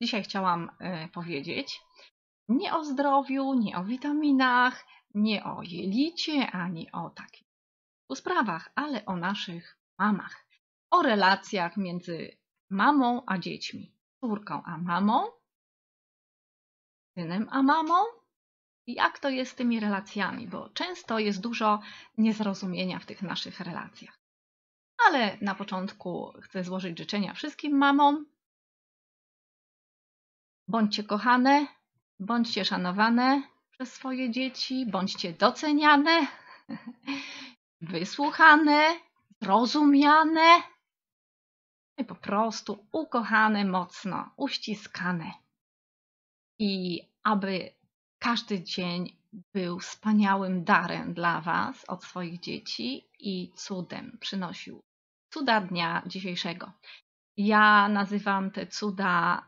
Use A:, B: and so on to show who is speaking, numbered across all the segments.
A: dzisiaj chciałam e, powiedzieć nie o zdrowiu, nie o witaminach, nie o jelicie, ani o takich sprawach, ale o naszych mamach. O relacjach między mamą a dziećmi, córką a mamą, synem a mamą. Jak to jest z tymi relacjami, bo często jest dużo niezrozumienia w tych naszych relacjach. Ale na początku chcę złożyć życzenia wszystkim mamom. Bądźcie kochane, bądźcie szanowane przez swoje dzieci, bądźcie doceniane, wysłuchane, zrozumiane i po prostu ukochane mocno, uściskane. I aby każdy dzień był wspaniałym darem dla Was od swoich dzieci i cudem przynosił cuda dnia dzisiejszego. Ja nazywam te cuda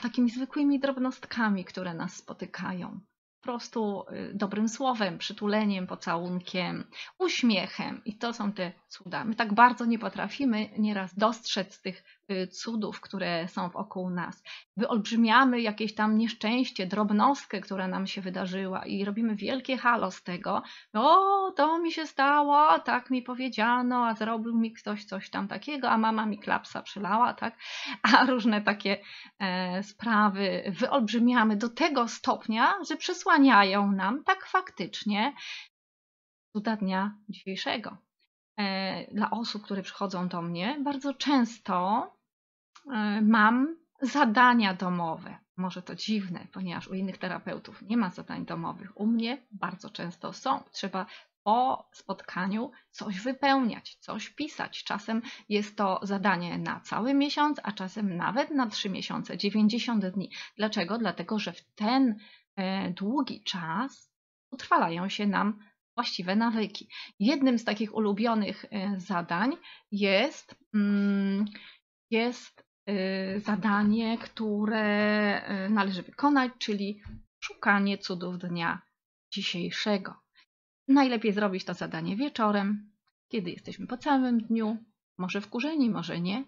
A: takimi zwykłymi drobnostkami, które nas spotykają po prostu y, dobrym słowem, przytuleniem, pocałunkiem, uśmiechem. I to są te cuda. My tak bardzo nie potrafimy nieraz dostrzec tych y, cudów, które są wokół nas. Wyolbrzymiamy jakieś tam nieszczęście, drobnostkę, która nam się wydarzyła i robimy wielkie halo z tego. O, to mi się stało, tak mi powiedziano, a zrobił mi ktoś coś tam takiego, a mama mi klapsa przylała, tak? A różne takie e, sprawy wyolbrzymiamy do tego stopnia, że przesłaniamy odsłaniają nam tak faktycznie cuda dnia dzisiejszego. E, dla osób, które przychodzą do mnie, bardzo często e, mam zadania domowe. Może to dziwne, ponieważ u innych terapeutów nie ma zadań domowych. U mnie bardzo często są. Trzeba po spotkaniu coś wypełniać, coś pisać. Czasem jest to zadanie na cały miesiąc, a czasem nawet na trzy miesiące, 90 dni. Dlaczego? Dlatego, że w ten E, długi czas utrwalają się nam właściwe nawyki. Jednym z takich ulubionych e, zadań jest, mm, jest e, zadanie, które należy wykonać, czyli szukanie cudów dnia dzisiejszego. Najlepiej zrobić to zadanie wieczorem, kiedy jesteśmy po całym dniu, może wkurzeni, może nie,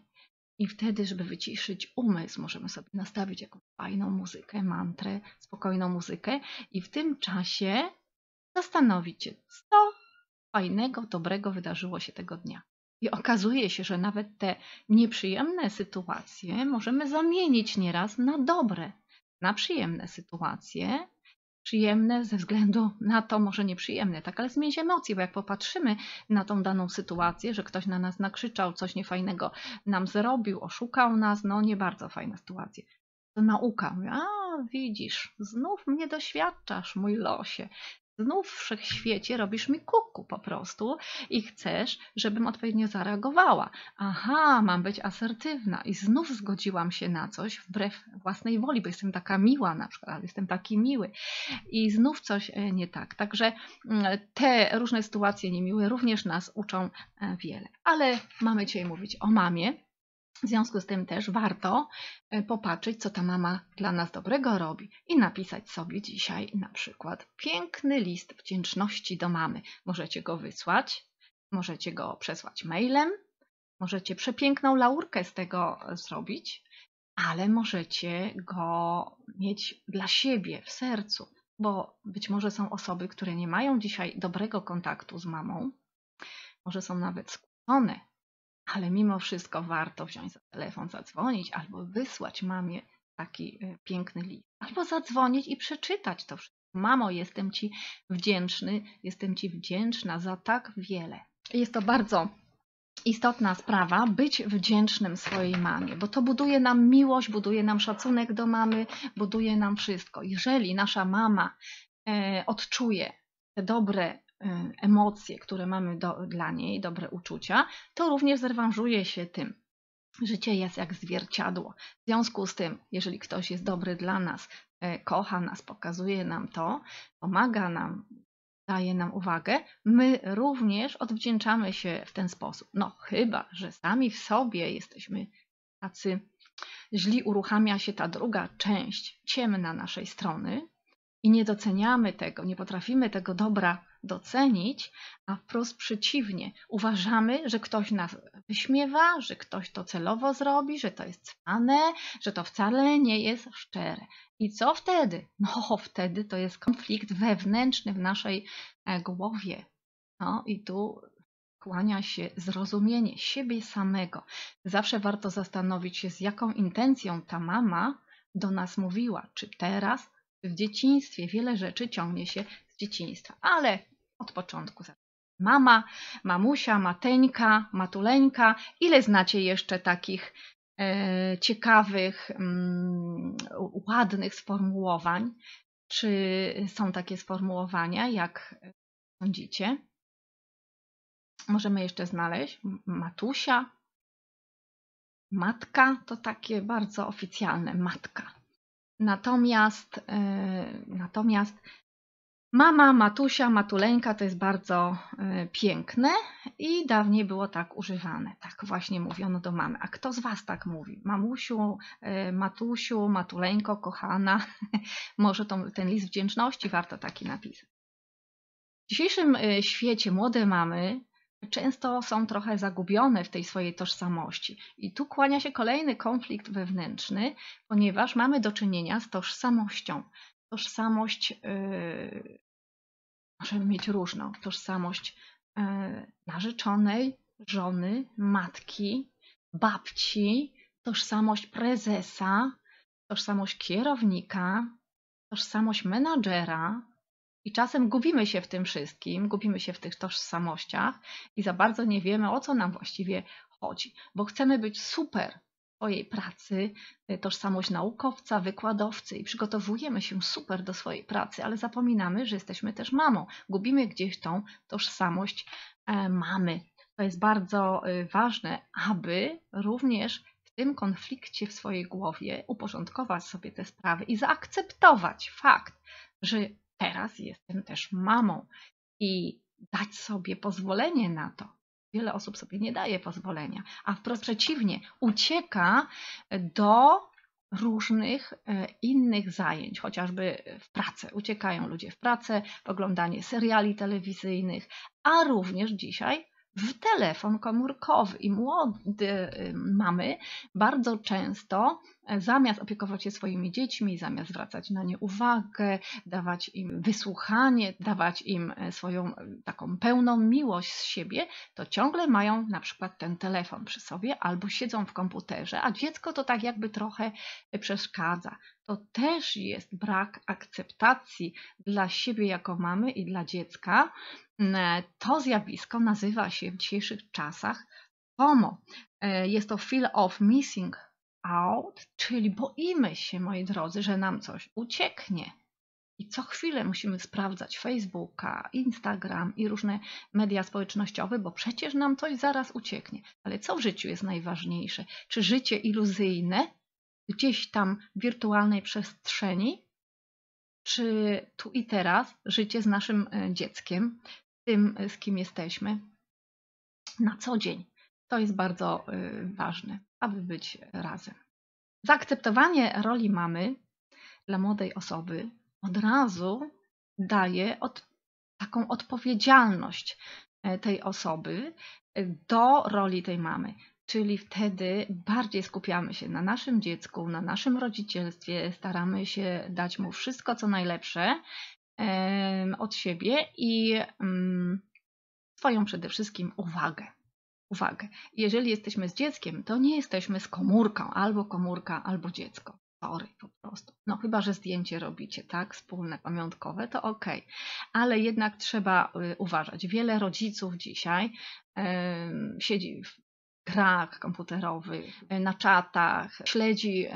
A: i wtedy, żeby wyciszyć umysł, możemy sobie nastawić jakąś fajną muzykę, mantrę, spokojną muzykę i w tym czasie zastanowić się, co fajnego, dobrego wydarzyło się tego dnia. I okazuje się, że nawet te nieprzyjemne sytuacje możemy zamienić nieraz na dobre, na przyjemne sytuacje, przyjemne ze względu na to, może nieprzyjemne, tak, ale zmienić emocje, bo jak popatrzymy na tą daną sytuację, że ktoś na nas nakrzyczał, coś niefajnego nam zrobił, oszukał nas, no nie bardzo fajna sytuacja. To nauka. A, widzisz, znów mnie doświadczasz, mój losie. Znów w wszechświecie robisz mi kuku po prostu i chcesz, żebym odpowiednio zareagowała. Aha, mam być asertywna i znów zgodziłam się na coś wbrew własnej woli, bo jestem taka miła na przykład, jestem taki miły i znów coś e, nie tak. Także mm, te różne sytuacje niemiłe również nas uczą e, wiele. Ale mamy dzisiaj mówić o mamie, w związku z tym też warto e, popatrzeć, co ta mama dla nas dobrego robi i napisać sobie dzisiaj na przykład piękny list wdzięczności do mamy. Możecie go wysłać, możecie go przesłać mailem, możecie przepiękną laurkę z tego zrobić, ale możecie go mieć dla siebie w sercu, bo być może są osoby, które nie mają dzisiaj dobrego kontaktu z mamą, może są nawet skłócone ale mimo wszystko warto wziąć za telefon, zadzwonić albo wysłać mamie taki y, piękny list, albo zadzwonić i przeczytać to wszystko. Mamo, jestem Ci wdzięczny, jestem Ci wdzięczna za tak wiele. Jest to bardzo istotna sprawa być wdzięcznym swojej mamie, bo to buduje nam miłość, buduje nam szacunek do mamy, buduje nam wszystko. Jeżeli nasza mama e, odczuje te dobre emocje, które mamy do, dla niej, dobre uczucia, to również zrewanżuje się tym. Życie jest jak zwierciadło. W związku z tym, jeżeli ktoś jest dobry dla nas, y, kocha nas, pokazuje nam to, pomaga nam, daje nam uwagę, my również odwdzięczamy się w ten sposób. No, chyba, że sami w sobie jesteśmy tacy źli, uruchamia się ta druga część ciemna naszej strony, i nie doceniamy tego, nie potrafimy tego dobra docenić, a wprost przeciwnie, uważamy, że ktoś nas wyśmiewa, że ktoś to celowo zrobi, że to jest cwane, że to wcale nie jest szczere. I co wtedy? No, wtedy to jest konflikt wewnętrzny w naszej e, głowie. No i tu kłania się zrozumienie siebie samego. Zawsze warto zastanowić się, z jaką intencją ta mama do nas mówiła. Czy teraz, czy w dzieciństwie. Wiele rzeczy ciągnie się z dzieciństwa, ale od początku. Mama, mamusia, mateńka, matuleńka. Ile znacie jeszcze takich e, ciekawych, mm, ładnych sformułowań? Czy są takie sformułowania, jak sądzicie? Możemy jeszcze znaleźć matusia, matka to takie bardzo oficjalne matka. Natomiast, yy, natomiast mama, matusia, matuleńka to jest bardzo yy, piękne i dawniej było tak używane. Tak właśnie mówiono do mamy. A kto z Was tak mówi? Mamusiu, yy, matusiu, matuleńko, kochana. Może to, ten list wdzięczności warto taki napisać. W dzisiejszym świecie młode mamy często są trochę zagubione w tej swojej tożsamości. I tu kłania się kolejny konflikt wewnętrzny, ponieważ mamy do czynienia z tożsamością. Tożsamość yy, możemy mieć różną. Tożsamość yy, narzeczonej, żony, matki, babci, tożsamość prezesa, tożsamość kierownika, tożsamość menadżera, i czasem gubimy się w tym wszystkim, gubimy się w tych tożsamościach i za bardzo nie wiemy, o co nam właściwie chodzi, bo chcemy być super swojej pracy, y, tożsamość naukowca, wykładowcy i przygotowujemy się super do swojej pracy, ale zapominamy, że jesteśmy też mamą. Gubimy gdzieś tą tożsamość e, mamy. To jest bardzo y, ważne, aby również w tym konflikcie w swojej głowie uporządkować sobie te sprawy i zaakceptować fakt, że teraz jestem też mamą i dać sobie pozwolenie na to. Wiele osób sobie nie daje pozwolenia, a wprost przeciwnie, ucieka do różnych e, innych zajęć, chociażby w pracę. Uciekają ludzie w pracę, w oglądanie seriali telewizyjnych, a również dzisiaj w telefon komórkowy. I młode y, mamy bardzo często e, zamiast opiekować się swoimi dziećmi, zamiast zwracać na nie uwagę, dawać im wysłuchanie, dawać im e, swoją e, taką pełną miłość z siebie, to ciągle mają na przykład ten telefon przy sobie albo siedzą w komputerze, a dziecko to tak jakby trochę przeszkadza. To też jest brak akceptacji dla siebie jako mamy i dla dziecka, to zjawisko nazywa się w dzisiejszych czasach FOMO. E, jest to Fear of Missing Out, czyli boimy się, moi drodzy, że nam coś ucieknie. I co chwilę musimy sprawdzać Facebooka, Instagram i różne media społecznościowe, bo przecież nam coś zaraz ucieknie. Ale co w życiu jest najważniejsze? Czy życie iluzyjne, gdzieś tam w wirtualnej przestrzeni, czy tu i teraz życie z naszym e, dzieckiem, tym, z kim jesteśmy na co dzień. To jest bardzo y, ważne, aby być razem. Zaakceptowanie roli mamy dla młodej osoby od razu daje od, taką odpowiedzialność e, tej osoby do roli tej mamy. Czyli wtedy bardziej skupiamy się na naszym dziecku, na naszym rodzicielstwie, staramy się dać mu wszystko, co najlepsze od siebie i swoją przede wszystkim uwagę. Uwagę. Jeżeli jesteśmy z dzieckiem, to nie jesteśmy z komórką, albo komórka, albo dziecko. Sorry, po prostu. No chyba, że zdjęcie robicie, tak, wspólne, pamiątkowe, to ok. Ale jednak trzeba y, uważać. Wiele rodziców dzisiaj siedzi w grach komputerowych, na czatach, śledzi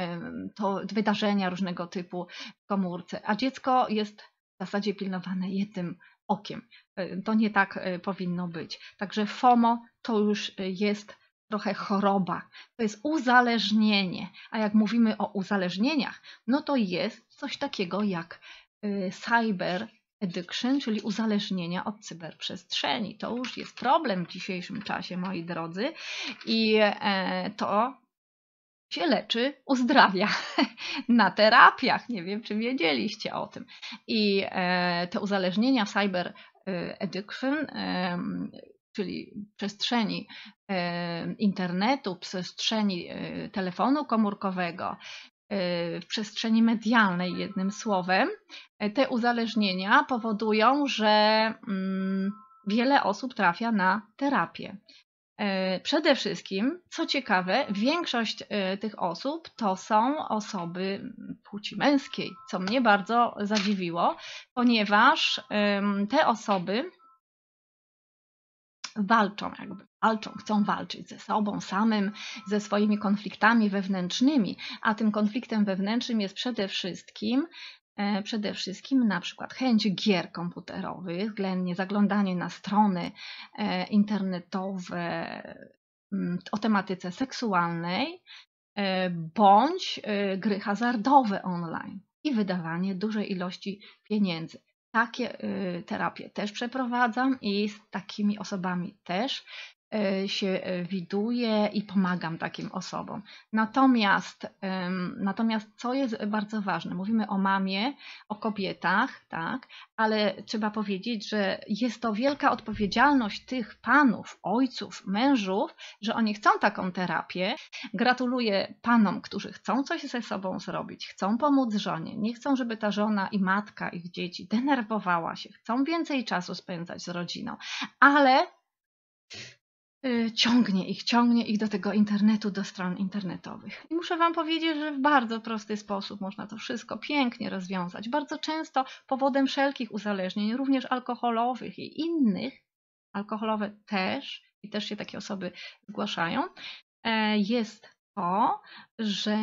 A: to wydarzenia różnego typu w komórce, a dziecko jest w zasadzie pilnowane jednym okiem. E, to nie tak e, powinno być. Także FOMO to już e, jest trochę choroba. To jest uzależnienie. A jak mówimy o uzależnieniach, no to jest coś takiego jak cyber addiction, czyli uzależnienia od cyberprzestrzeni. To już jest problem w dzisiejszym czasie, moi drodzy. I to się leczy, uzdrawia na terapiach. Nie wiem, czy wiedzieliście o tym. I e, te uzależnienia cyber e, addiction, czyli przestrzeni internetu, przestrzeni telefonu komórkowego, w przestrzeni medialnej, jednym słowem, te uzależnienia powodują, że mm, wiele osób trafia na terapię. E, przede wszystkim, co ciekawe, większość e, tych osób to są osoby płci męskiej, co mnie bardzo zadziwiło, ponieważ te osoby walczą, jakby walczą, chcą walczyć ze sobą samym, ze swoimi konfliktami wewnętrznymi, a tym konfliktem wewnętrznym jest przede wszystkim przede wszystkim na przykład chęć gier komputerowych, względnie zaglądanie na strony e, internetowe mm, o tematyce seksualnej, e, bądź gry hazardowe online i wydawanie dużej ilości pieniędzy. Takie terapie też przeprowadzam i z takimi osobami też E, się e, widuję i pomagam takim osobom. Natomiast, natomiast co jest bardzo ważne, mówimy o mamie, o kobietach, tak, ale trzeba powiedzieć, że jest to wielka odpowiedzialność tych panów, ojców, mężów, że oni chcą taką terapię. Gratuluję panom, którzy chcą coś ze sobą zrobić, chcą pomóc żonie, nie chcą, żeby ta żona i matka ich dzieci denerwowała się, chcą więcej czasu spędzać z rodziną, ale ciągnie ich, ciągnie ich do tego internetu, do stron internetowych. I muszę Wam powiedzieć, że w bardzo prosty sposób można to wszystko pięknie rozwiązać. Bardzo często powodem wszelkich uzależnień, również alkoholowych i innych, alkoholowe też, i też się takie osoby zgłaszają, e, jest to, że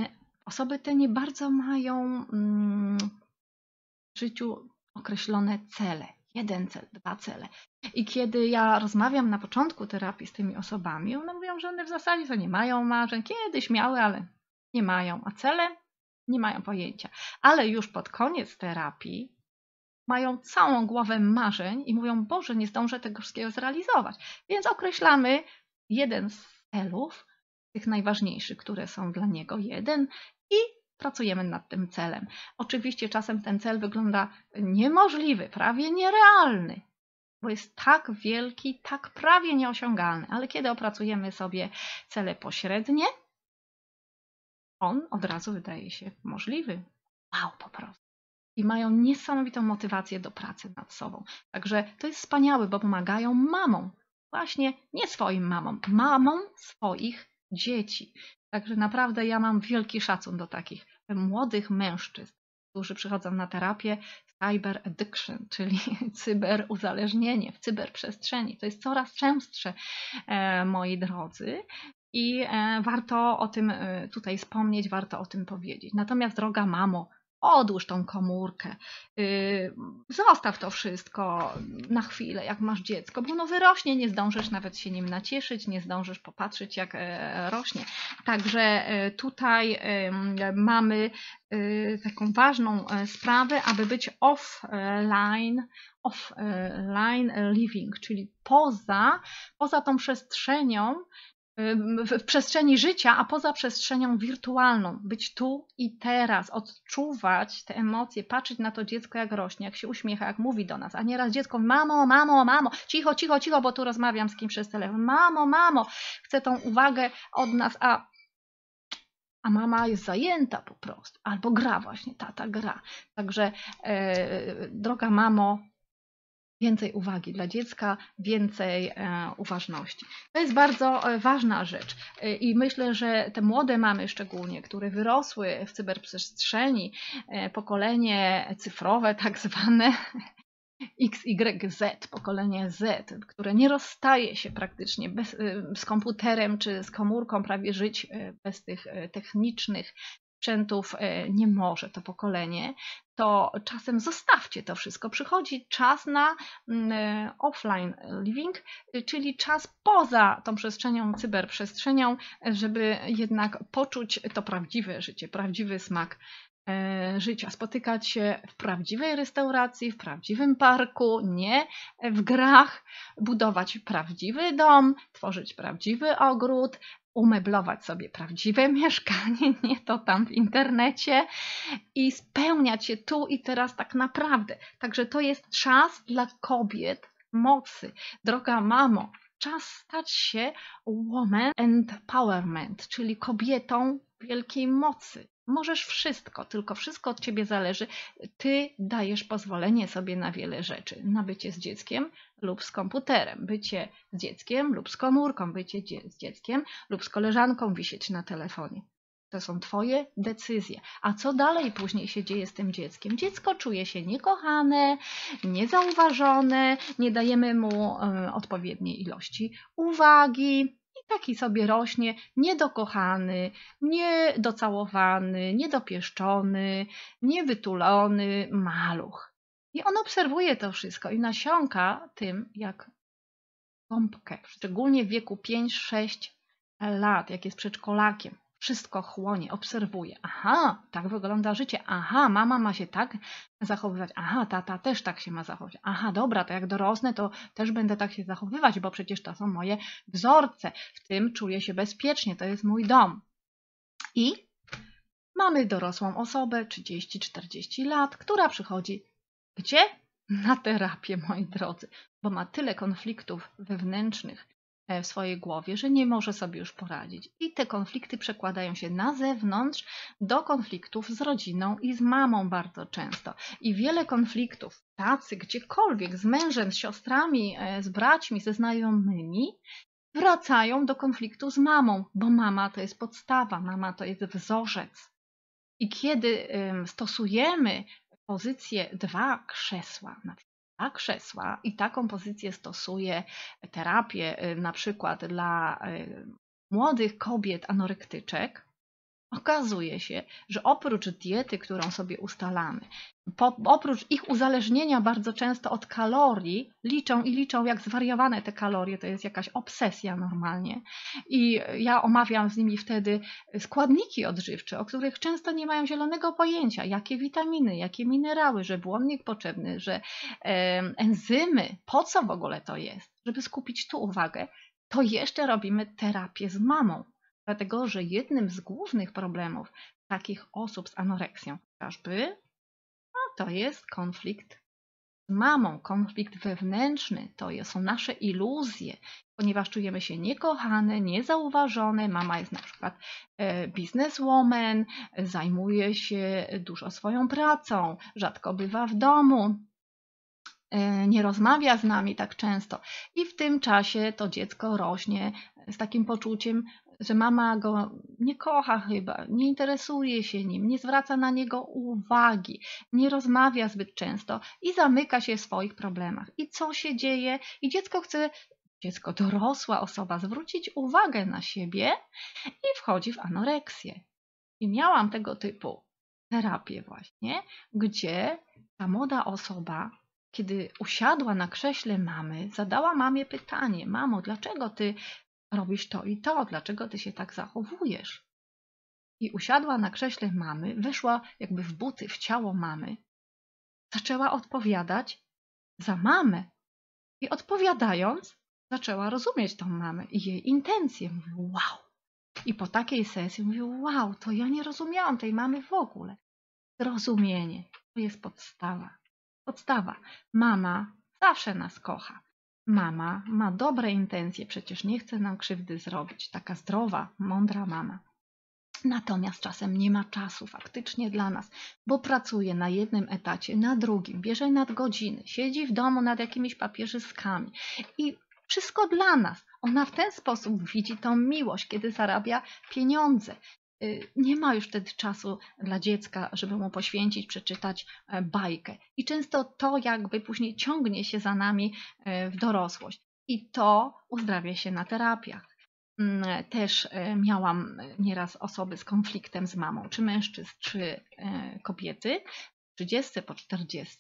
A: osoby te nie bardzo mają mm, w życiu określone cele jeden cel, dwa cele. I kiedy ja rozmawiam na początku terapii z tymi osobami, one mówią, że one w zasadzie to nie mają marzeń, kiedyś miały, ale nie mają, a cele nie mają pojęcia. Ale już pod koniec terapii mają całą głowę marzeń i mówią, Boże, nie zdążę tego wszystkiego zrealizować. Więc określamy jeden z celów, tych najważniejszych, które są dla niego, jeden i pracujemy nad tym celem. Oczywiście czasem ten cel wygląda niemożliwy, prawie nierealny, bo jest tak wielki, tak prawie nieosiągalny, ale kiedy opracujemy sobie cele pośrednie, on od razu wydaje się możliwy. Wow, po prostu. I mają niesamowitą motywację do pracy nad sobą. Także to jest wspaniałe, bo pomagają mamom. Właśnie nie swoim mamom, mamom swoich dzieci. Także naprawdę ja mam wielki szacun do takich młodych mężczyzn, którzy przychodzą na terapię cyber addiction, czyli cyberuzależnienie w cyberprzestrzeni. To jest coraz częstsze, e, moi drodzy. I e, warto o tym e, tutaj wspomnieć, warto o tym powiedzieć. Natomiast, droga mamo, odłóż tą komórkę, yy, zostaw to wszystko na chwilę, jak masz dziecko, bo ono wyrośnie, nie zdążysz nawet się nim nacieszyć, nie zdążysz popatrzeć, jak e, rośnie. Także e, tutaj mamy e, taką ważną sprawę, aby być offline, offline living, czyli poza, poza tą przestrzenią, w przestrzeni życia, a poza przestrzenią wirtualną. Być tu i teraz, odczuwać te emocje, patrzeć na to dziecko, jak rośnie, jak się uśmiecha, jak mówi do nas. A nieraz dziecko, mamo, mamo, mamo, cicho, cicho, cicho, bo tu rozmawiam z kimś przez telefon. Mamo, mamo, chcę tą uwagę od nas, a a mama jest zajęta po prostu, albo gra właśnie, tata gra. Także e, droga mamo, więcej uwagi dla dziecka, więcej e, uważności. To jest bardzo e, ważna rzecz e, i myślę, że te młode mamy szczególnie, które wyrosły w cyberprzestrzeni, pokolenie cyfrowe tak zwane, XYZ, pokolenie Z, które nie rozstaje się praktycznie bez, z komputerem czy z komórką prawie żyć bez tych technicznych sprzętów e, nie może to pokolenie, to czasem zostawcie to wszystko. Przychodzi czas na mm, e, offline living, czyli czas poza tą przestrzenią, cyberprzestrzenią, żeby jednak poczuć to prawdziwe życie, prawdziwy smak e, życia. Spotykać się w prawdziwej restauracji, w prawdziwym parku, nie w grach, budować prawdziwy dom, tworzyć prawdziwy ogród, umeblować sobie prawdziwe mieszkanie, nie to tam w internecie i spełniać się tu i teraz tak naprawdę. Także to jest czas dla kobiet mocy. Droga mamo, czas stać się woman empowerment, czyli kobietą wielkiej mocy. Możesz wszystko, tylko wszystko od ciebie zależy. Ty dajesz pozwolenie sobie na wiele rzeczy. Na bycie z dzieckiem lub z komputerem, bycie z dzieckiem lub z komórką, bycie z dzieckiem lub z koleżanką wisieć na telefonie. To są Twoje decyzje. A co dalej później się dzieje z tym dzieckiem? Dziecko czuje się niekochane, niezauważone, nie dajemy mu y, odpowiedniej ilości uwagi, taki sobie rośnie niedokochany, niedocałowany, niedopieszczony, niewytulony maluch. I on obserwuje to wszystko i nasiąka tym jak pompkę, szczególnie w wieku 5-6 lat, jak jest przedszkolakiem wszystko chłonie, obserwuje. Aha, tak wygląda życie. Aha, mama ma się tak zachowywać. Aha, tata też tak się ma zachowywać. Aha, dobra, to jak dorosnę, to też będę tak się zachowywać, bo przecież to są moje wzorce. W tym czuję się bezpiecznie, to jest mój dom. I mamy dorosłą osobę, 30-40 lat, która przychodzi gdzie? Na terapię, moi drodzy, bo ma tyle konfliktów wewnętrznych, w swojej głowie, że nie może sobie już poradzić. I te konflikty przekładają się na zewnątrz do konfliktów z rodziną i z mamą bardzo często. I wiele konfliktów, tacy gdziekolwiek, z mężem, z siostrami, e, z braćmi, ze znajomymi, wracają do konfliktu z mamą, bo mama to jest podstawa, mama to jest wzorzec. I kiedy stosujemy pozycję dwa krzesła, na przykład krzesła i taką pozycję stosuje terapię y, na przykład dla y, młodych kobiet anorektyczek, okazuje się, że oprócz diety, którą sobie ustalamy, po, oprócz ich uzależnienia bardzo często od kalorii, liczą i liczą jak zwariowane te kalorie, to jest jakaś obsesja normalnie. I ja omawiam z nimi wtedy składniki odżywcze, o których często nie mają zielonego pojęcia, jakie witaminy, jakie minerały, że błonnik potrzebny, że enzymy, po co w ogóle to jest, żeby skupić tu uwagę, to jeszcze robimy terapię z mamą. Dlatego, że jednym z głównych problemów takich osób z anoreksją chociażby to jest konflikt z mamą, konflikt wewnętrzny, to są nasze iluzje, ponieważ czujemy się niekochane, niezauważone. Mama jest na przykład e, bizneswoman, zajmuje się dużo swoją pracą, rzadko bywa w domu, e, nie rozmawia z nami tak często. I w tym czasie to dziecko rośnie z takim poczuciem, że mama go nie kocha chyba, nie interesuje się nim, nie zwraca na niego uwagi, nie rozmawia zbyt często i zamyka się w swoich problemach. I co się dzieje? I dziecko chce, dziecko, dorosła osoba, zwrócić uwagę na siebie i wchodzi w anoreksję. I miałam tego typu terapię właśnie, gdzie ta młoda osoba kiedy usiadła na krześle mamy, zadała mamie pytanie: Mamo, dlaczego ty robisz to i to, dlaczego ty się tak zachowujesz? I usiadła na krześle mamy, weszła jakby w buty, w ciało mamy, zaczęła odpowiadać za mamę. I odpowiadając, zaczęła rozumieć tą mamę i jej intencje. Mówi, wow. I po takiej sesji mówi, wow, to ja nie rozumiałam tej mamy w ogóle. Zrozumienie to jest podstawa. Podstawa. Mama zawsze nas kocha. Mama ma dobre intencje, przecież nie chce nam krzywdy zrobić. Taka zdrowa, mądra mama. Natomiast czasem nie ma czasu faktycznie dla nas, bo pracuje na jednym etacie, na drugim, bierze nadgodziny, siedzi w domu nad jakimiś papierzyskami i wszystko dla nas. Ona w ten sposób widzi tą miłość, kiedy zarabia pieniądze. Y, nie ma już wtedy czasu dla dziecka, żeby mu poświęcić, przeczytać e, bajkę. I często to jakby później ciągnie się za nami e, w dorosłość. I to uzdrawia się na terapiach. Mm, też e, miałam nieraz osoby z konfliktem z mamą, czy mężczyzn, czy kobiety, 30 po 40,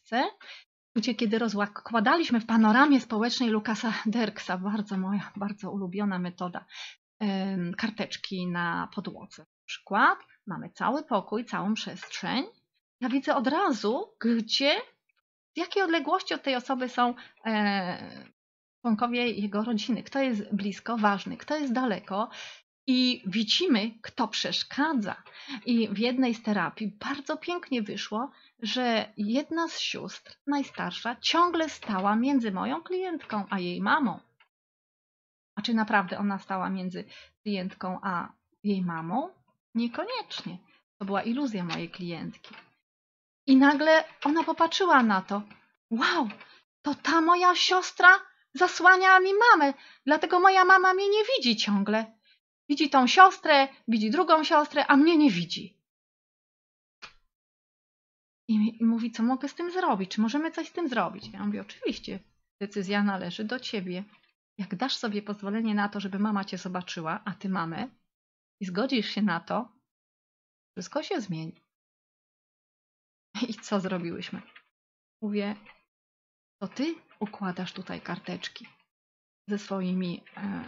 A: gdzie kiedy rozkładaliśmy w panoramie społecznej Lukasa Derksa, bardzo moja, bardzo ulubiona metoda, karteczki na podłodze przykład mamy cały pokój, całą przestrzeń. Ja widzę od razu, gdzie, w jakiej odległości od tej osoby są e, członkowie jego rodziny, kto jest blisko, ważny, kto jest daleko. i widzimy, kto przeszkadza. I w jednej z terapii bardzo pięknie wyszło, że jedna z sióstr, najstarsza, ciągle stała między moją klientką a jej mamą. A czy naprawdę ona stała między klientką a jej mamą? Niekoniecznie. To była iluzja mojej klientki. I nagle ona popatrzyła na to. Wow, to ta moja siostra zasłania mi mamę, dlatego moja mama mnie nie widzi ciągle. Widzi tą siostrę, widzi drugą siostrę, a mnie nie widzi. I mówi, co mogę z tym zrobić? Czy możemy coś z tym zrobić? Ja mówię, oczywiście, decyzja należy do ciebie. Jak dasz sobie pozwolenie na to, żeby mama cię zobaczyła, a ty mamę, i zgodzisz się na to, wszystko się zmieni. I co zrobiłyśmy? Mówię, to ty układasz tutaj karteczki ze swoimi e,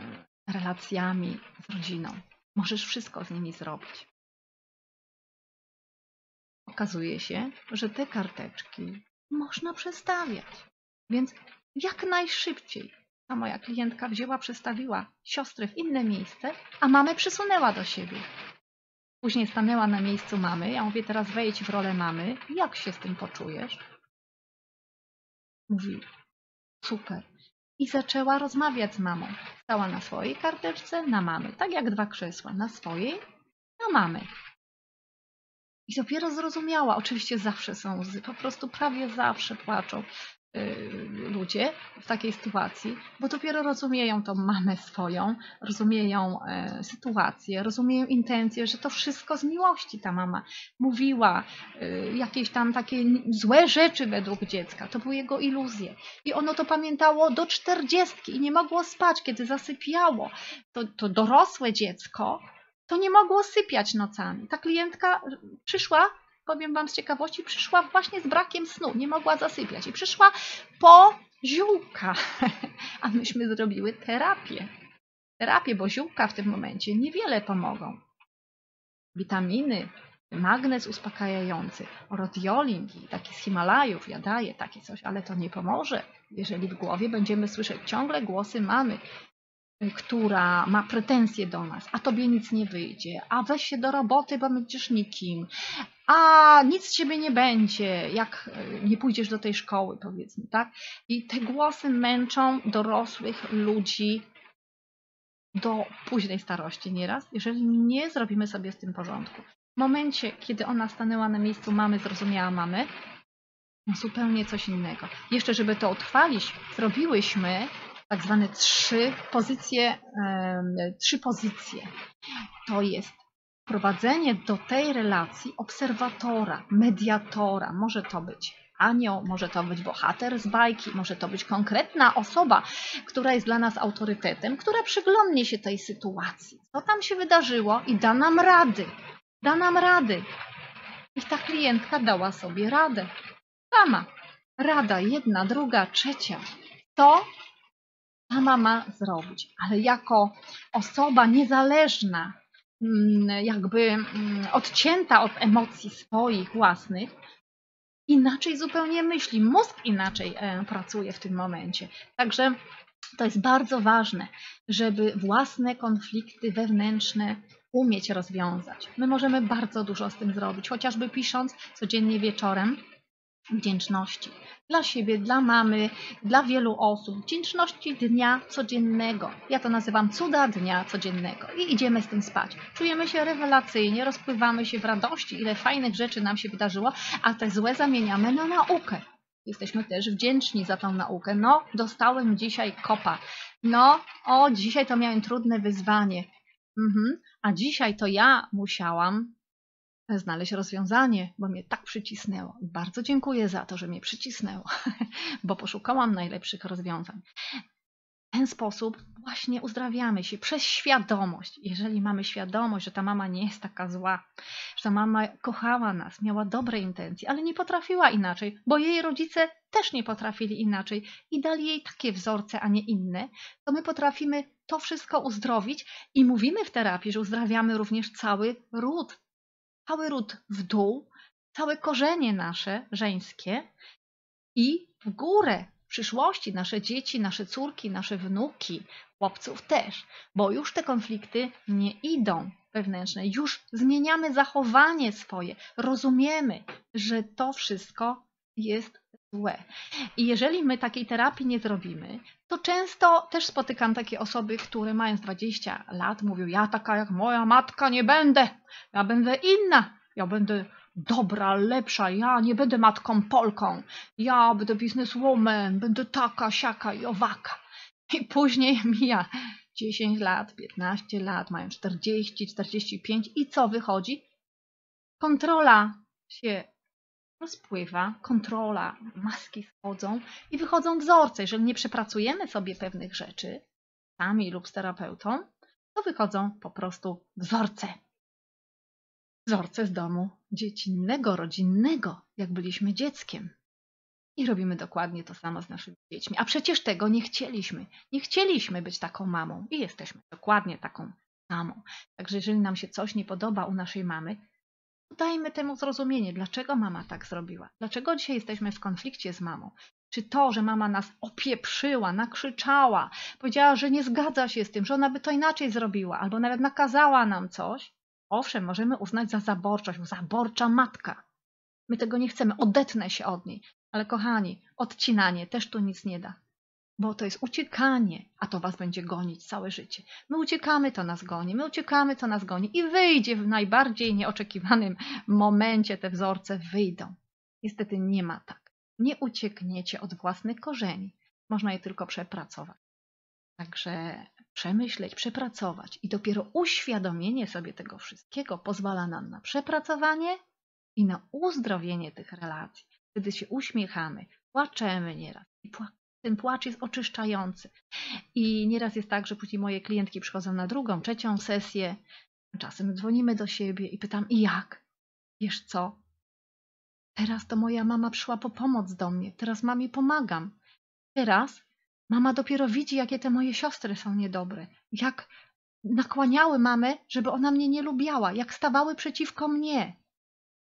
A: relacjami z rodziną. Możesz wszystko z nimi zrobić. Okazuje się, że te karteczki można przestawiać. Więc jak najszybciej ta moja klientka wzięła, przestawiła siostrę w inne miejsce, a mamę przysunęła do siebie. Później stanęła na miejscu mamy. Ja mówię, teraz wejdź w rolę mamy. Jak się z tym poczujesz? Mówi, super. I zaczęła rozmawiać z mamą. Stała na swojej karteczce, na mamy. Tak jak dwa krzesła. Na swojej, na mamy. I dopiero zrozumiała, oczywiście zawsze są łzy, po prostu prawie zawsze płaczą ludzie w takiej sytuacji, bo dopiero rozumieją tą mamę swoją, rozumieją e, sytuację, rozumieją intencje, że to wszystko z miłości ta mama mówiła, y, jakieś tam takie złe rzeczy według dziecka, to były jego iluzje. I ono to pamiętało do czterdziestki i nie mogło spać, kiedy zasypiało. To, to dorosłe dziecko to nie mogło sypiać nocami. Ta klientka przyszła, powiem Wam z ciekawości, przyszła właśnie z brakiem snu, nie mogła zasypiać i przyszła po ziółka, a myśmy zrobiły terapię. Terapię, bo ziółka w tym momencie niewiele pomogą. Witaminy, magnez uspokajający, rodiolin, taki z Himalajów, ja daję takie coś, ale to nie pomoże, jeżeli w głowie będziemy słyszeć ciągle głosy mamy, która ma pretensje do nas, a tobie nic nie wyjdzie, a weź się do roboty, bo będziesz nikim, a nic z ciebie nie będzie, jak e, nie pójdziesz do tej szkoły, powiedzmy, tak? I te głosy męczą dorosłych ludzi do późnej starości nieraz, jeżeli nie zrobimy sobie z tym porządku. W momencie, kiedy ona stanęła na miejscu mamy, zrozumiała mamy, zupełnie coś innego. Jeszcze, żeby to utrwalić, zrobiłyśmy tak zwane trzy pozycje, trzy pozycje. To jest prowadzenie do tej relacji obserwatora, mediatora. Może to być anioł, może to być bohater z bajki, może to być konkretna osoba, która jest dla nas autorytetem, która przyglądnie się tej sytuacji. Co tam się wydarzyło i da nam rady. Da nam rady. I ta klientka dała sobie radę. Sama. Rada jedna, druga, trzecia. To sama ma zrobić, ale jako osoba niezależna, jakby mm, odcięta od emocji swoich własnych, inaczej zupełnie myśli, mózg inaczej e, pracuje w tym momencie. Także to jest bardzo ważne, żeby własne konflikty wewnętrzne umieć rozwiązać. My możemy bardzo dużo z tym zrobić, chociażby pisząc codziennie wieczorem wdzięczności dla siebie, dla mamy, dla wielu osób. Wdzięczności dnia codziennego. Ja to nazywam cuda dnia codziennego. I idziemy z tym spać. Czujemy się rewelacyjnie, rozpływamy się w radości, ile fajnych rzeczy nam się wydarzyło, a te złe zamieniamy na naukę. Jesteśmy też wdzięczni za tą naukę. No, dostałem dzisiaj kopa. No, o, dzisiaj to miałem trudne wyzwanie. Mhm. A dzisiaj to ja musiałam znaleźć rozwiązanie, bo mnie tak przycisnęło. Bardzo dziękuję za to, że mnie przycisnęło, bo poszukałam najlepszych rozwiązań. W ten sposób właśnie uzdrawiamy się przez świadomość. Jeżeli mamy świadomość, że ta mama nie jest taka zła, że ta mama kochała nas, miała dobre intencje, ale nie potrafiła inaczej, bo jej rodzice też nie potrafili inaczej i dali jej takie wzorce, a nie inne, to my potrafimy to wszystko uzdrowić i mówimy w terapii, że uzdrawiamy również cały ród, cały ród w dół, całe korzenie nasze żeńskie i w górę w przyszłości nasze dzieci, nasze córki, nasze wnuki, chłopców też, bo już te konflikty nie idą wewnętrzne, już zmieniamy zachowanie swoje, rozumiemy, że to wszystko jest złe. I jeżeli my takiej terapii nie zrobimy, to często też spotykam takie osoby, które mając 20 lat mówią, ja taka jak moja matka nie będę, ja będę inna, ja będę dobra, lepsza, ja nie będę matką Polką, ja będę bizneswoman, będę taka, siaka i owaka. I później mija 10 lat, 15 lat, mają 40, 45 i co wychodzi? Kontrola się rozpływa, kontrola, maski schodzą i wychodzą wzorce. Jeżeli nie przepracujemy sobie pewnych rzeczy, sami lub z terapeutą, to wychodzą po prostu wzorce. Wzorce z domu dziecinnego, rodzinnego, jak byliśmy dzieckiem. I robimy dokładnie to samo z naszymi dziećmi. A przecież tego nie chcieliśmy. Nie chcieliśmy być taką mamą i jesteśmy dokładnie taką samą. Także jeżeli nam się coś nie podoba u naszej mamy, dajmy temu zrozumienie, dlaczego mama tak zrobiła. Dlaczego dzisiaj jesteśmy w konflikcie z mamą. Czy to, że mama nas opieprzyła, nakrzyczała, powiedziała, że nie zgadza się z tym, że ona by to inaczej zrobiła, albo nawet nakazała nam coś, owszem, możemy uznać za zaborczość, zaborcza matka. My tego nie chcemy, odetnę się od niej. Ale kochani, odcinanie też tu nic nie da, bo to jest uciekanie, a to was będzie gonić całe życie. My uciekamy, to nas goni, my uciekamy, to nas goni i wyjdzie w najbardziej nieoczekiwanym momencie te wzorce wyjdą. Niestety nie ma tak. Nie uciekniecie od własnych korzeni. Można je tylko przepracować. Także przemyśleć, przepracować i dopiero uświadomienie sobie tego wszystkiego pozwala nam na przepracowanie i na uzdrowienie tych relacji. Wtedy się uśmiechamy, płaczemy nieraz. I ten płacz jest oczyszczający. I nieraz jest tak, że później moje klientki przychodzą na drugą, trzecią sesję. Czasem dzwonimy do siebie i pytam, i jak? Wiesz co? Teraz to moja mama przyszła po pomoc do mnie. Teraz mamie pomagam. Teraz mama dopiero widzi, jakie te moje siostry są niedobre. Jak nakłaniały mamę, żeby ona mnie nie lubiała. Jak stawały przeciwko mnie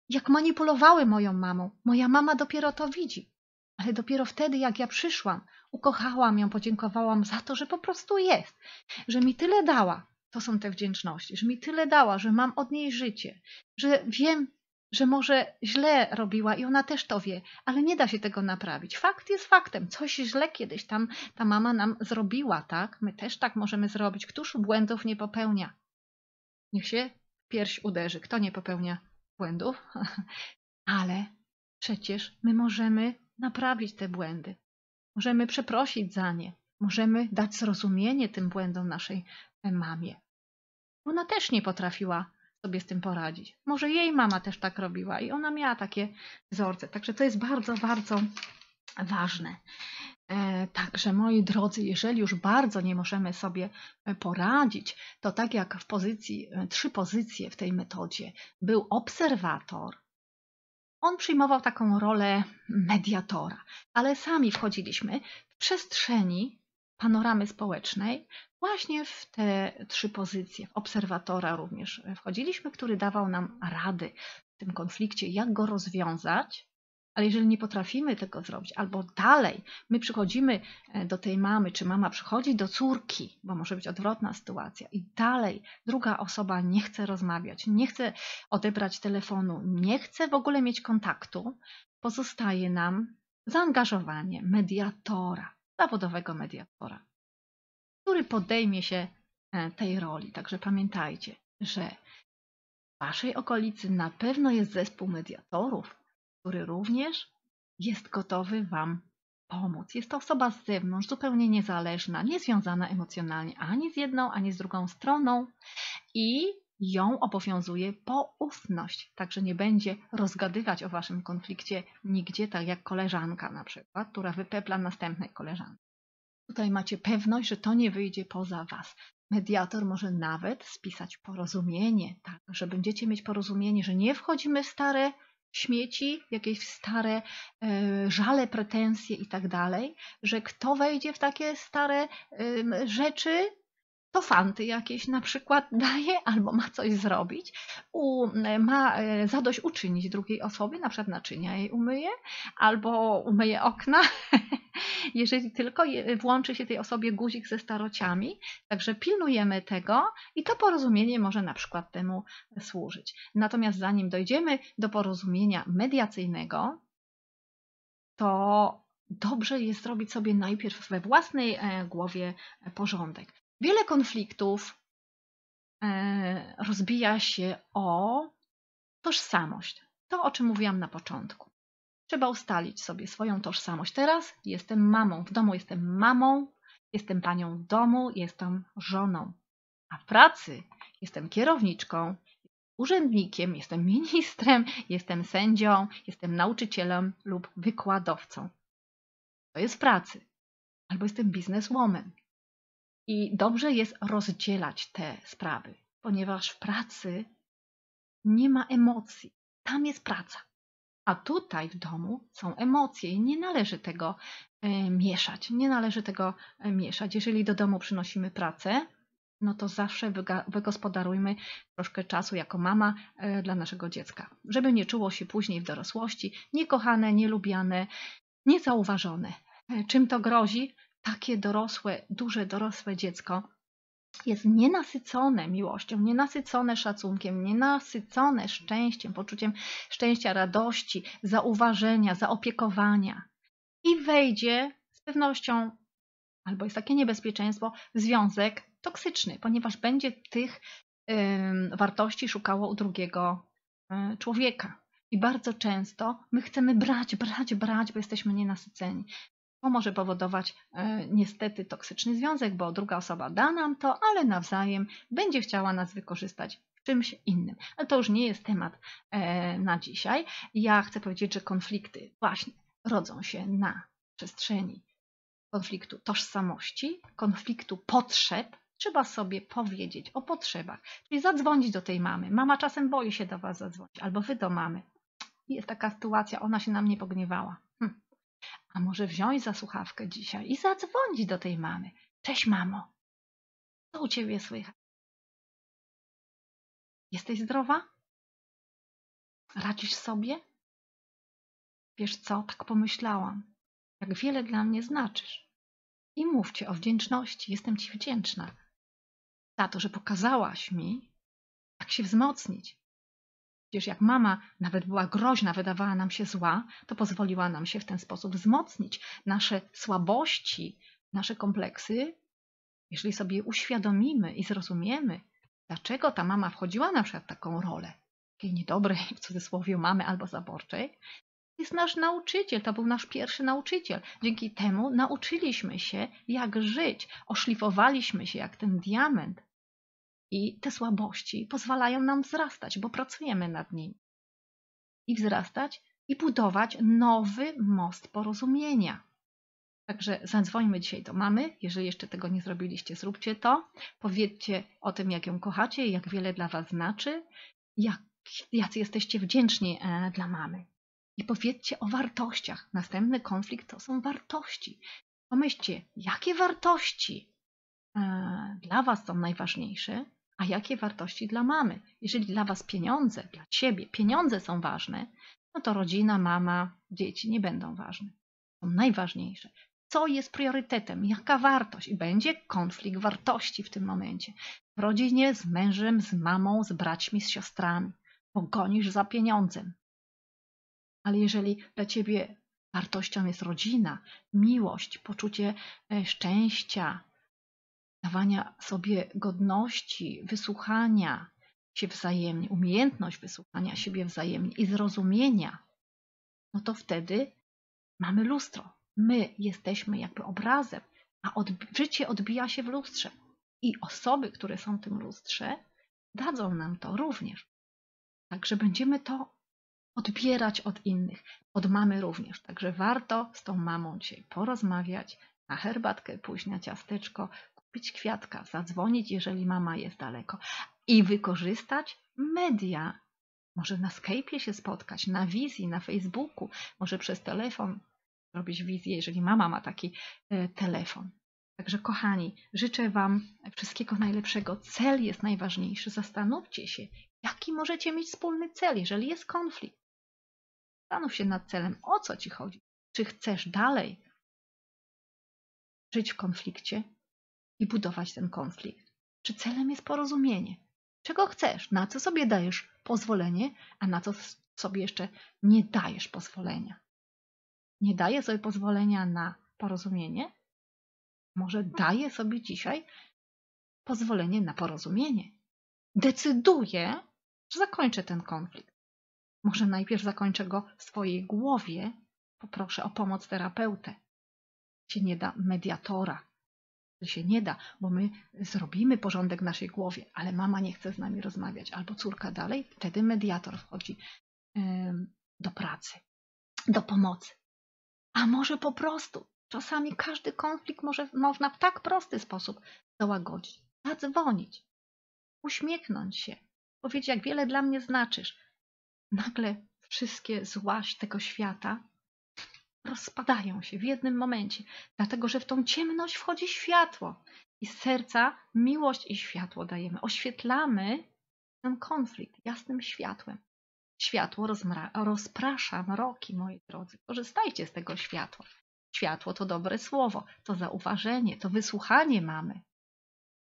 A: jak manipulowały moją mamą. Moja mama dopiero to widzi. Ale dopiero wtedy, jak ja przyszłam, ukochałam ją, podziękowałam za to, że po prostu jest, że mi tyle dała. To są te wdzięczności, że mi tyle dała, że mam od niej życie, że wiem, że może źle robiła i ona też to wie, ale nie da się tego naprawić. Fakt jest faktem. Coś źle kiedyś tam ta mama nam zrobiła, tak? My też tak możemy zrobić. Któż błędów nie popełnia? Niech się pierś uderzy. Kto nie popełnia błędów, ale przecież my możemy naprawić te błędy. Możemy przeprosić za nie. Możemy dać zrozumienie tym błędom naszej mamie. Ona też nie potrafiła sobie z tym poradzić. Może jej mama też tak robiła i ona miała takie wzorce. Także to jest bardzo, bardzo ważne. E, także moi drodzy, jeżeli już bardzo nie możemy sobie e, poradzić, to tak jak w pozycji, e, trzy pozycje w tej metodzie był obserwator, on przyjmował taką rolę mediatora, ale sami wchodziliśmy w przestrzeni panoramy społecznej właśnie w te trzy pozycje. W obserwatora również wchodziliśmy, który dawał nam rady w tym konflikcie, jak go rozwiązać, ale jeżeli nie potrafimy tego zrobić, albo dalej, my przychodzimy e, do tej mamy, czy mama przychodzi do córki, bo może być odwrotna sytuacja, i dalej druga osoba nie chce rozmawiać, nie chce odebrać telefonu, nie chce w ogóle mieć kontaktu, pozostaje nam zaangażowanie mediatora, zawodowego mediatora, który podejmie się e, tej roli. Także pamiętajcie, że w Waszej okolicy na pewno jest zespół mediatorów, który również jest gotowy Wam pomóc. Jest to osoba z zewnątrz, zupełnie niezależna, niezwiązana emocjonalnie ani z jedną, ani z drugą stroną i ją obowiązuje poufność, także nie będzie rozgadywać o Waszym konflikcie nigdzie, tak jak koleżanka na przykład, która wypepla następnej koleżanki. Tutaj macie pewność, że to nie wyjdzie poza Was. Mediator może nawet spisać porozumienie, tak, że będziecie mieć porozumienie, że nie wchodzimy w stare śmieci, jakieś stare e, żale, pretensje i tak dalej, że kto wejdzie w takie stare rzeczy, to fanty jakieś na przykład daje albo ma coś zrobić, u, ma e, zadość uczynić drugiej osobie, na przykład naczynia jej umyje albo umyje okna jeżeli tylko włączy się tej osobie guzik ze starociami. Także pilnujemy tego i to porozumienie może na przykład temu służyć. Natomiast zanim dojdziemy do porozumienia mediacyjnego, to dobrze jest zrobić sobie najpierw we własnej e, głowie porządek. Wiele konfliktów e, rozbija się o tożsamość. To, o czym mówiłam na początku. Trzeba ustalić sobie swoją tożsamość. Teraz jestem mamą. W domu jestem mamą, jestem panią domu, jestem żoną. A w pracy jestem kierowniczką, urzędnikiem, jestem ministrem, jestem sędzią, jestem nauczycielem lub wykładowcą. To jest w pracy. Albo jestem bizneswoman. I dobrze jest rozdzielać te sprawy, ponieważ w pracy nie ma emocji. Tam jest praca. A tutaj w domu są emocje i nie należy tego e, mieszać. Nie należy tego e, mieszać. Jeżeli do domu przynosimy pracę, no to zawsze wygospodarujmy troszkę czasu jako mama e, dla naszego dziecka, żeby nie czuło się później w dorosłości niekochane, nielubiane, niezauważone. Czym to grozi? Takie dorosłe, duże dorosłe dziecko jest nienasycone miłością, nienasycone szacunkiem, nienasycone szczęściem, poczuciem szczęścia, radości, zauważenia, zaopiekowania i wejdzie z pewnością, albo jest takie niebezpieczeństwo, w związek toksyczny, ponieważ będzie tych y, wartości szukało u drugiego y, człowieka. I bardzo często my chcemy brać, brać, brać, bo jesteśmy nienasyceni. To może powodować e, niestety toksyczny związek, bo druga osoba da nam to, ale nawzajem będzie chciała nas wykorzystać w czymś innym. Ale to już nie jest temat e, na dzisiaj. Ja chcę powiedzieć, że konflikty właśnie rodzą się na przestrzeni konfliktu tożsamości, konfliktu potrzeb. Trzeba sobie powiedzieć o potrzebach, czyli zadzwonić do tej mamy. Mama czasem boi się do Was zadzwonić, albo Wy do mamy. Jest taka sytuacja, ona się na mnie pogniewała. A może wziąć za słuchawkę dzisiaj i zadzwonić do tej mamy. Cześć, mamo. Co u ciebie słychać? Jesteś zdrowa? Radzisz sobie? Wiesz co, tak pomyślałam. Jak wiele dla mnie znaczysz. I mówcie o wdzięczności. Jestem ci wdzięczna za to, że pokazałaś mi, jak się wzmocnić, Przecież jak mama nawet była groźna, wydawała nam się zła, to pozwoliła nam się w ten sposób wzmocnić. Nasze słabości, nasze kompleksy, jeżeli sobie uświadomimy i zrozumiemy, dlaczego ta mama wchodziła na przykład w taką rolę, takiej niedobrej, w cudzysłowie, mamy albo zaborczej, jest nasz nauczyciel, to był nasz pierwszy nauczyciel. Dzięki temu nauczyliśmy się, jak żyć, oszlifowaliśmy się jak ten diament, i te słabości pozwalają nam wzrastać, bo pracujemy nad nimi. I wzrastać i budować nowy most porozumienia. Także zadzwońmy dzisiaj do mamy. Jeżeli jeszcze tego nie zrobiliście, zróbcie to. Powiedzcie o tym, jak ją kochacie, jak wiele dla Was znaczy, jak, jacy jesteście wdzięczni e, dla mamy. I powiedzcie o wartościach. Następny konflikt to są wartości. Pomyślcie, jakie wartości e, dla Was są najważniejsze a jakie wartości dla mamy? Jeżeli dla Was pieniądze, dla Ciebie pieniądze są ważne, no to rodzina, mama, dzieci nie będą ważne. Są najważniejsze. Co jest priorytetem? Jaka wartość? I będzie konflikt wartości w tym momencie. W rodzinie z mężem, z mamą, z braćmi, z siostrami. Pogonisz za pieniądzem. Ale jeżeli dla Ciebie wartością jest rodzina, miłość, poczucie e, szczęścia, dawania sobie godności, wysłuchania się wzajemnie, umiejętność wysłuchania siebie wzajemnie i zrozumienia, no to wtedy mamy lustro. My jesteśmy jakby obrazem, a życie odbija się w lustrze. I osoby, które są w tym lustrze, dadzą nam to również. Także będziemy to odbierać od innych, od mamy również. Także warto z tą mamą dzisiaj porozmawiać, na herbatkę pójść, na ciasteczko, kupić kwiatka, zadzwonić, jeżeli mama jest daleko i wykorzystać media. Może na Skype'ie się spotkać, na wizji, na Facebooku, może przez telefon robić wizję, jeżeli mama ma taki e, telefon. Także kochani, życzę Wam wszystkiego najlepszego. Cel jest najważniejszy. Zastanówcie się, jaki możecie mieć wspólny cel, jeżeli jest konflikt. Zastanów się nad celem, o co Ci chodzi. Czy chcesz dalej żyć w konflikcie i budować ten konflikt? Czy celem jest porozumienie? Czego chcesz? Na co sobie dajesz pozwolenie, a na co sobie jeszcze nie dajesz pozwolenia? Nie daję sobie pozwolenia na porozumienie? Może daję sobie dzisiaj pozwolenie na porozumienie? Decyduję, że zakończę ten konflikt. Może najpierw zakończę go w swojej głowie, poproszę o pomoc terapeutę. Się nie da mediatora. Się nie da, bo my zrobimy porządek w naszej głowie, ale mama nie chce z nami rozmawiać, albo córka dalej, wtedy mediator wchodzi do pracy, do pomocy. A może po prostu, czasami każdy konflikt może, można w tak prosty sposób załagodzić. Zadzwonić, uśmiechnąć się, powiedzieć, jak wiele dla mnie znaczysz. Nagle wszystkie złaś tego świata rozpadają się w jednym momencie, dlatego że w tą ciemność wchodzi światło i z serca miłość i światło dajemy. Oświetlamy ten konflikt jasnym światłem. Światło rozprasza mroki, moi drodzy. Korzystajcie z tego światła. Światło to dobre słowo, to zauważenie, to wysłuchanie mamy.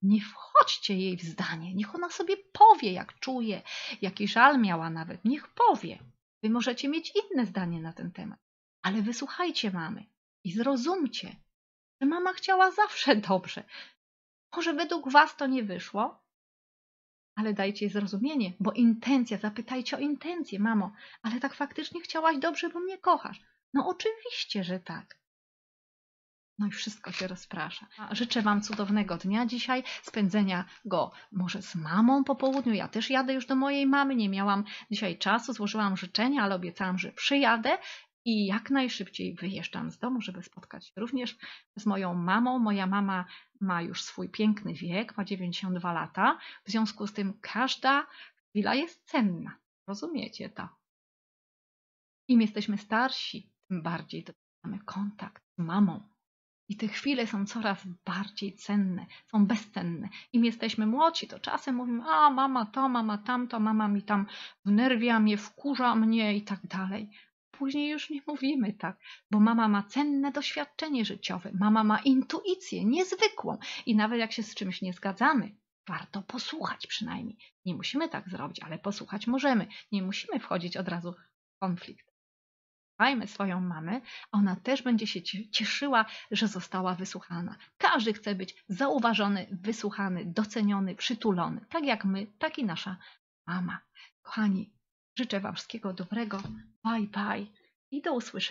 A: Nie wchodźcie jej w zdanie, niech ona sobie powie, jak czuje, jaki żal miała nawet, niech powie. Wy możecie mieć inne zdanie na ten temat, ale wysłuchajcie mamy i zrozumcie, że mama chciała zawsze dobrze. Może według was to nie wyszło, ale dajcie zrozumienie, bo intencja, zapytajcie o intencję, mamo, ale tak faktycznie chciałaś dobrze, bo mnie kochasz. No oczywiście, że tak. No i wszystko się rozprasza. Życzę Wam cudownego dnia dzisiaj, spędzenia go może z mamą po południu. Ja też jadę już do mojej mamy, nie miałam dzisiaj czasu, złożyłam życzenia, ale obiecałam, że przyjadę i jak najszybciej wyjeżdżam z domu, żeby spotkać się również z moją mamą. Moja mama ma już swój piękny wiek, ma 92 lata, w związku z tym każda chwila jest cenna. Rozumiecie to? Im jesteśmy starsi, tym bardziej mamy kontakt z mamą. I te chwile są coraz bardziej cenne, są bezcenne. Im jesteśmy młodsi, to czasem mówimy, a mama to, mama tamto, mama mi tam wnerwia mnie, wkurza mnie i tak dalej. Później już nie mówimy tak, bo mama ma cenne doświadczenie życiowe, mama ma intuicję niezwykłą i nawet jak się z czymś nie zgadzamy, warto posłuchać przynajmniej. Nie musimy tak zrobić, ale posłuchać możemy. Nie musimy wchodzić od razu w konflikt. Słuchajmy swoją mamę, ona też będzie się cieszyła, że została wysłuchana. Każdy chce być zauważony, wysłuchany, doceniony, przytulony. Tak jak my, tak i nasza mama. Kochani, życzę Wam wszystkiego dobrego. Bye bye i do usłyszenia.